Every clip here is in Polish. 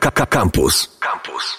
Campus. Campus.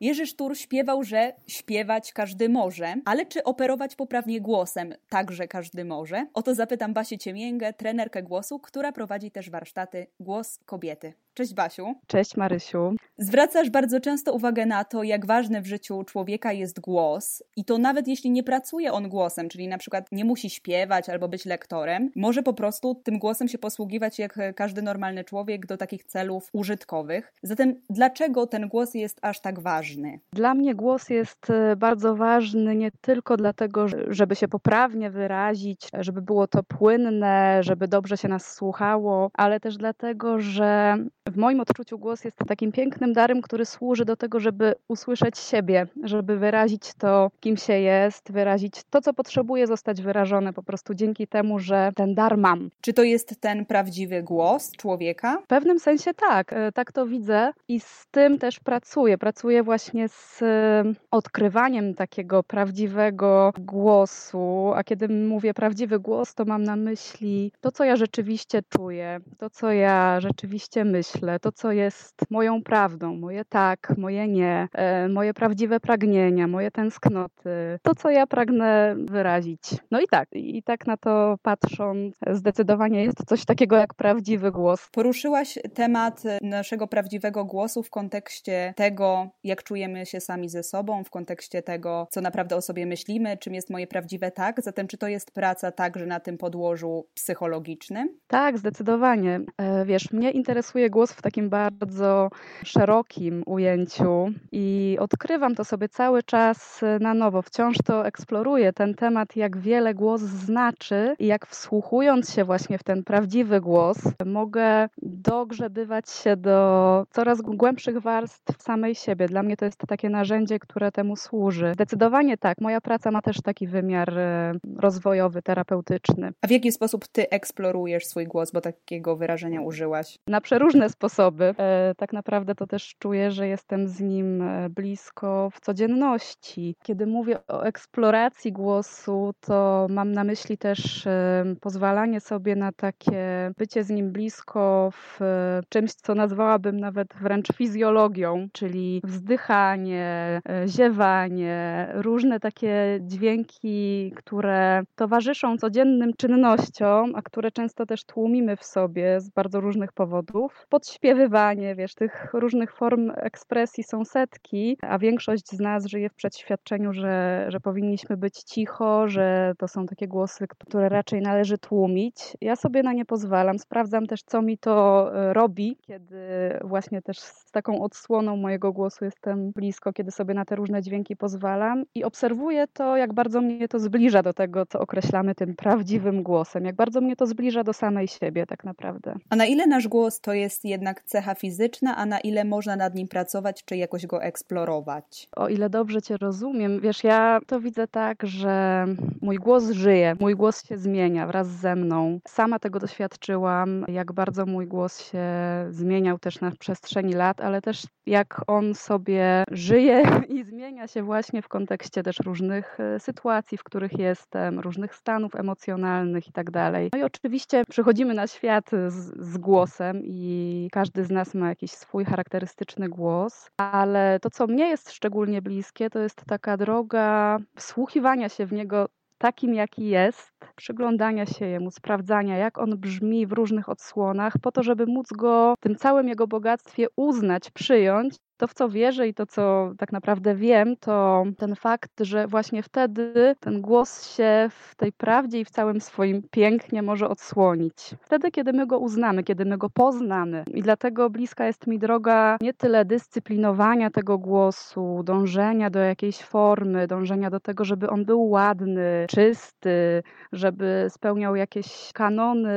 Jerzy Sztur śpiewał, że śpiewać każdy może, ale czy operować poprawnie głosem także każdy może? O to zapytam Basię Ciemięgę, trenerkę głosu, która prowadzi też warsztaty Głos Kobiety. Cześć Basiu. Cześć Marysiu. Zwracasz bardzo często uwagę na to, jak ważny w życiu człowieka jest głos i to nawet jeśli nie pracuje on głosem, czyli na przykład nie musi śpiewać albo być lektorem, może po prostu tym głosem się posługiwać jak każdy normalny człowiek do takich celów użytkowych. Zatem dlaczego ten głos jest aż tak ważny? Dla mnie głos jest e, bardzo ważny nie tylko dlatego, żeby się poprawnie wyrazić, żeby było to płynne, żeby dobrze się nas słuchało, ale też dlatego, że w moim odczuciu głos jest takim pięknym darem, który służy do tego, żeby usłyszeć siebie, żeby wyrazić to, kim się jest, wyrazić to, co potrzebuje zostać wyrażone po prostu dzięki temu, że ten dar mam. Czy to jest ten prawdziwy głos człowieka? W pewnym sensie tak, e, tak to widzę i z tym też pracuję. Pracuję właśnie z e, odkrywaniem takiego prawdziwego głosu, a kiedy mówię prawdziwy głos, to mam na myśli to, co ja rzeczywiście czuję, to, co ja rzeczywiście myślę myślę, to co jest moją prawdą, moje tak, moje nie, e, moje prawdziwe pragnienia, moje tęsknoty, to co ja pragnę wyrazić. No i tak, i tak na to patrząc, zdecydowanie jest coś takiego jak prawdziwy głos. Poruszyłaś temat naszego prawdziwego głosu w kontekście tego, jak czujemy się sami ze sobą, w kontekście tego, co naprawdę o sobie myślimy, czym jest moje prawdziwe tak. Zatem, czy to jest praca także na tym podłożu psychologicznym? Tak, zdecydowanie. E, wiesz, mnie interesuje głos w takim bardzo szerokim ujęciu i odkrywam to sobie cały czas na nowo. Wciąż to eksploruję ten temat, jak wiele głos znaczy i jak wsłuchując się właśnie w ten prawdziwy głos, mogę dogrzebywać się do coraz głębszych warstw samej siebie. Dla mnie to jest takie narzędzie, które temu służy. Zdecydowanie tak, moja praca ma też taki wymiar e, rozwojowy, terapeutyczny. A w jaki sposób ty eksplorujesz swój głos, bo takiego wyrażenia użyłaś? Na przeróżne sposoby. E, tak naprawdę to też czuję, że jestem z nim e, blisko w codzienności. Kiedy mówię o eksploracji głosu, to mam na myśli też e, pozwalanie sobie na takie bycie z nim blisko w czymś, co nazwałabym nawet wręcz fizjologią, czyli wzdychanie, ziewanie, różne takie dźwięki, które towarzyszą codziennym czynnościom, a które często też tłumimy w sobie z bardzo różnych powodów podśpiewywanie, wiesz, tych różnych form ekspresji są setki, a większość z nas żyje w przedświadczeniu, że, że powinniśmy być cicho, że to są takie głosy, które raczej należy tłumić. Ja sobie na nie pozwalam, sprawdzam też, co mi to e, robi, kiedy właśnie też z taką odsłoną mojego głosu jestem blisko, kiedy sobie na te różne dźwięki pozwalam i obserwuję to, jak bardzo mnie to zbliża do tego, co określamy tym prawdziwym głosem, jak bardzo mnie to zbliża do samej siebie tak naprawdę. A na ile nasz głos to jest jednak cecha fizyczna, a na ile można nad nim pracować, czy jakoś go eksplorować? O ile dobrze Cię rozumiem, wiesz, ja to widzę tak, że mój głos żyje, mój głos się zmienia wraz ze mną. Sama tego doświadczyłam, jak bardzo mój głos się zmieniał też na przestrzeni lat, ale też jak on sobie żyje i zmienia się właśnie w kontekście też różnych e, sytuacji, w których jestem, różnych stanów emocjonalnych i tak dalej. No i oczywiście przychodzimy na świat z, z głosem i każdy z nas ma jakiś swój charakterystyczny głos, ale to, co mnie jest szczególnie bliskie, to jest taka droga wsłuchiwania się w niego takim, jaki jest, przyglądania się jemu, sprawdzania, jak on brzmi w różnych odsłonach, po to, żeby móc go w tym całym jego bogactwie uznać, przyjąć to, w co wierzę i to, co tak naprawdę wiem, to ten fakt, że właśnie wtedy ten głos się w tej prawdzie i w całym swoim pięknie może odsłonić. Wtedy, kiedy my go uznamy, kiedy my go poznamy. I dlatego bliska jest mi droga nie tyle dyscyplinowania tego głosu, dążenia do jakiejś formy, dążenia do tego, żeby on był ładny, czysty, żeby spełniał jakieś kanony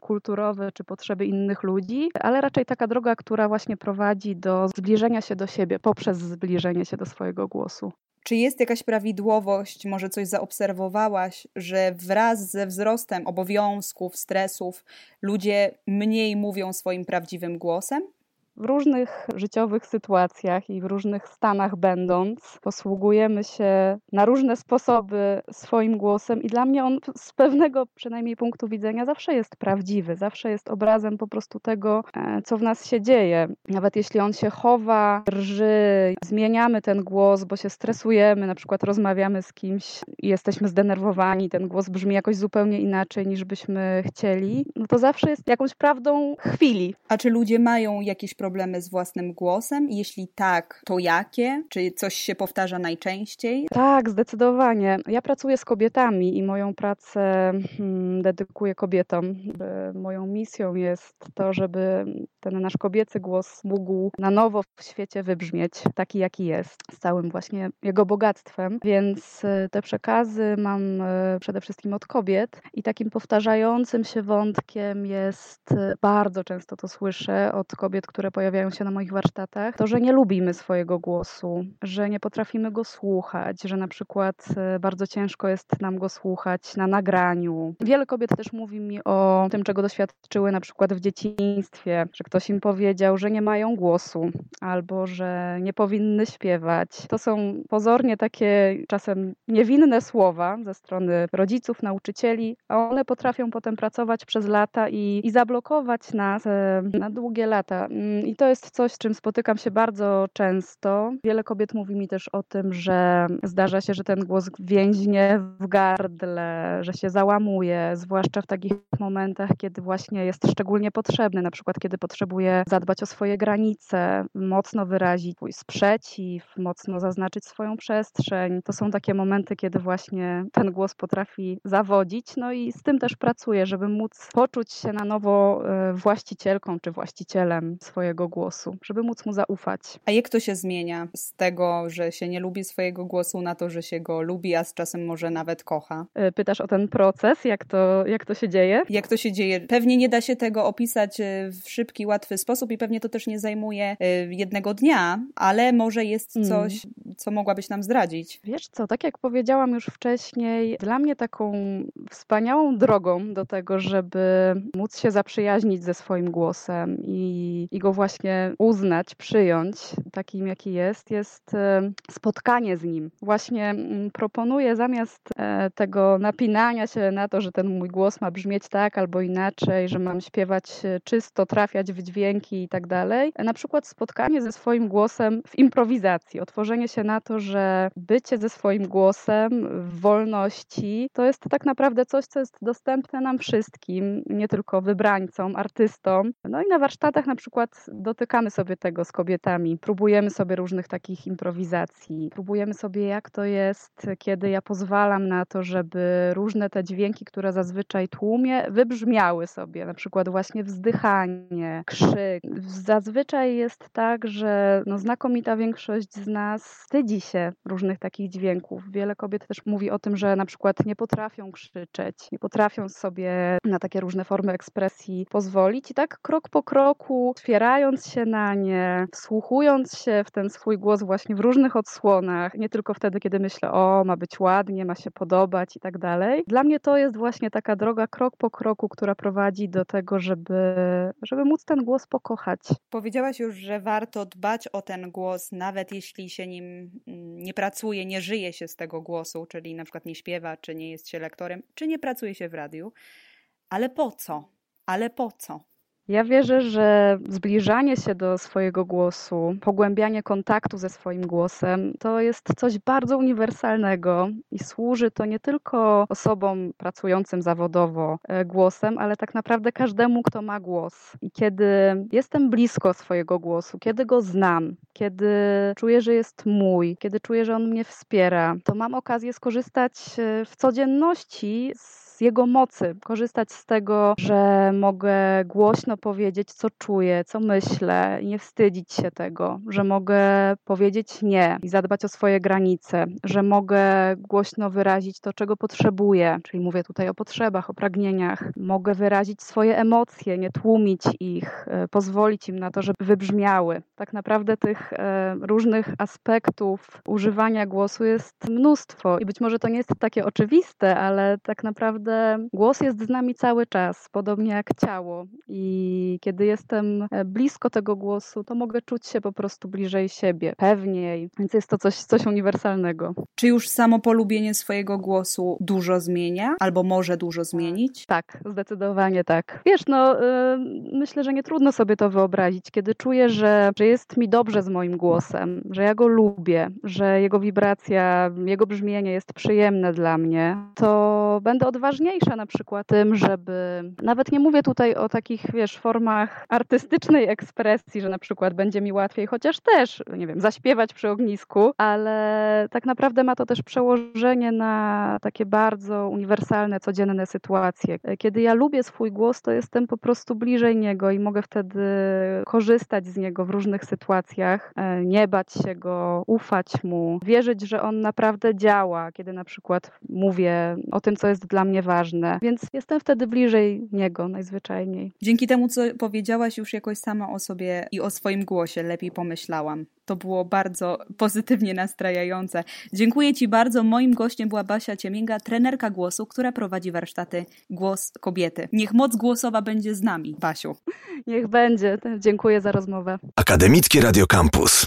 kulturowe czy potrzeby innych ludzi, ale raczej taka droga, która właśnie prowadzi do zbliżenia się do siebie poprzez zbliżenie się do swojego głosu. Czy jest jakaś prawidłowość, może coś zaobserwowałaś, że wraz ze wzrostem obowiązków, stresów ludzie mniej mówią swoim prawdziwym głosem? W różnych życiowych sytuacjach i w różnych stanach będąc, posługujemy się na różne sposoby swoim głosem i dla mnie on z pewnego przynajmniej punktu widzenia zawsze jest prawdziwy, zawsze jest obrazem po prostu tego, e, co w nas się dzieje. Nawet jeśli on się chowa, drży, zmieniamy ten głos, bo się stresujemy, na przykład rozmawiamy z kimś i jesteśmy zdenerwowani, ten głos brzmi jakoś zupełnie inaczej niż byśmy chcieli, no to zawsze jest jakąś prawdą chwili. A czy ludzie mają jakieś problemy z własnym głosem? Jeśli tak, to jakie? Czy coś się powtarza najczęściej? Tak, zdecydowanie. Ja pracuję z kobietami i moją pracę hmm, dedykuję kobietom. Moją misją jest to, żeby ten nasz kobiecy głos mógł na nowo w świecie wybrzmieć, taki jaki jest, z całym właśnie jego bogactwem. Więc e, te przekazy mam e, przede wszystkim od kobiet i takim powtarzającym się wątkiem jest, e, bardzo często to słyszę od kobiet, które pojawiają się na moich warsztatach, to, że nie lubimy swojego głosu, że nie potrafimy go słuchać, że na przykład bardzo ciężko jest nam go słuchać na nagraniu. Wiele kobiet też mówi mi o tym, czego doświadczyły na przykład w dzieciństwie, że ktoś im powiedział, że nie mają głosu albo że nie powinny śpiewać. To są pozornie takie czasem niewinne słowa ze strony rodziców, nauczycieli, a one potrafią potem pracować przez lata i, i zablokować nas e, na długie lata. I to jest coś, z czym spotykam się bardzo często. Wiele kobiet mówi mi też o tym, że zdarza się, że ten głos więźnie w gardle, że się załamuje, zwłaszcza w takich momentach, kiedy właśnie jest szczególnie potrzebny, na przykład kiedy potrzebuje zadbać o swoje granice, mocno wyrazić swój sprzeciw, mocno zaznaczyć swoją przestrzeń. To są takie momenty, kiedy właśnie ten głos potrafi zawodzić. No i z tym też pracuję, żeby móc poczuć się na nowo e, właścicielką czy właścicielem swojego głosu, żeby móc mu zaufać. A jak to się zmienia z tego, że się nie lubi swojego głosu na to, że się go lubi, a z czasem może nawet kocha? E, pytasz o ten proces, jak to, jak to się dzieje? Jak to się dzieje? Pewnie nie da się tego opisać e, w szybki, łatwy sposób i pewnie to też nie zajmuje jednego dnia, ale może jest mm. coś, mm. co mogłabyś nam zdradzić. Wiesz co, tak jak powiedziałam już wcześniej, dla mnie taką wspaniałą drogą do tego, żeby móc się zaprzyjaźnić ze swoim głosem i, i go właśnie uznać, przyjąć takim, jaki jest, jest e, spotkanie z nim. Właśnie mm, proponuję zamiast e, tego napinania się na to, że ten mój głos ma brzmieć tak albo inaczej, że mam śpiewać e, czysto, trafiać w dźwięki i tak dalej, na przykład spotkanie ze swoim głosem w improwizacji, otworzenie się na to, że bycie ze swoim głosem w wolności to jest tak naprawdę coś, co jest dostępne nam wszystkim, nie tylko wybrańcom, artystom. No i na warsztatach na przykład dotykamy sobie tego z kobietami, próbujemy sobie różnych takich improwizacji, próbujemy sobie jak to jest, kiedy ja pozwalam na to, żeby różne te dźwięki, które zazwyczaj tłumie, wybrzmiały sobie, na przykład właśnie wzdychanie, krzyk. Zazwyczaj jest tak, że no znakomita większość z nas wstydzi się różnych takich dźwięków. Wiele kobiet też mówi o tym, że na przykład nie potrafią krzyczeć, nie potrafią sobie na takie różne formy ekspresji pozwolić. I tak krok po kroku, otwierając się na nie, wsłuchując się w ten swój głos właśnie w różnych odsłonach, nie tylko wtedy, kiedy myślę, o, ma być ładnie, ma się podobać i tak dalej. Dla mnie to jest właśnie taka droga krok po kroku, która prowadzi do tego, żeby, żeby móc ten głos pokochać. Powiedziałaś już, że warto dbać o ten głos, nawet jeśli się nim mm, nie pracuje, nie żyje się z tego głosu, czyli na przykład nie śpiewa, czy nie jest się lektorem, czy nie pracuje się w radiu. Ale po co? Ale po co? Ja wierzę, że zbliżanie się do swojego głosu, pogłębianie kontaktu ze swoim głosem to jest coś bardzo uniwersalnego i służy to nie tylko osobom pracującym zawodowo e, głosem, ale tak naprawdę każdemu, kto ma głos. I kiedy jestem blisko swojego głosu, kiedy go znam, kiedy czuję, że jest mój, kiedy czuję, że on mnie wspiera, to mam okazję skorzystać e, w codzienności z jego mocy, korzystać z tego, że mogę głośno powiedzieć, co czuję, co myślę nie wstydzić się tego, że mogę powiedzieć nie i zadbać o swoje granice, że mogę głośno wyrazić to, czego potrzebuję, czyli mówię tutaj o potrzebach, o pragnieniach. Mogę wyrazić swoje emocje, nie tłumić ich, e, pozwolić im na to, żeby wybrzmiały. Tak naprawdę tych e, różnych aspektów używania głosu jest mnóstwo i być może to nie jest takie oczywiste, ale tak naprawdę naprawdę głos jest z nami cały czas, podobnie jak ciało. I kiedy jestem e, blisko tego głosu, to mogę czuć się po prostu bliżej siebie, pewniej. Więc jest to coś, coś uniwersalnego. Czy już samo polubienie swojego głosu dużo zmienia, albo może dużo zmienić? Tak, zdecydowanie tak. Wiesz, no, yy, myślę, że nie trudno sobie to wyobrazić, kiedy czuję, że, że jest mi dobrze z moim głosem, że ja go lubię, że jego wibracja, jego brzmienie jest przyjemne dla mnie, to będę odważniejsza na przykład tym, żeby nawet nie mówię tutaj o takich, wiesz, formach artystycznej ekspresji, że na przykład będzie mi łatwiej, chociaż też, nie wiem, zaśpiewać przy ognisku, ale tak naprawdę ma to też przełożenie na takie bardzo uniwersalne, codzienne sytuacje. Kiedy ja lubię swój głos, to jestem po prostu bliżej niego i mogę wtedy korzystać z niego w różnych sytuacjach, e, nie bać się go, ufać mu, wierzyć, że on naprawdę działa, kiedy na przykład mówię o tym, co jest dla mnie ważne. Więc jestem wtedy bliżej niego najzwyczajniej. Dzięki temu, co powiedziałaś już jakoś sama o sobie i o swoim głosie, lepiej pomyślałam. To było bardzo pozytywnie nastrajające. Dziękuję Ci bardzo. Moim gościem była Basia Ciemięga, trenerka głosu, która prowadzi warsztaty Głos Kobiety. Niech moc głosowa będzie z nami, Basiu. Niech będzie. Dziękuję za rozmowę. Akademickie Radio Campus.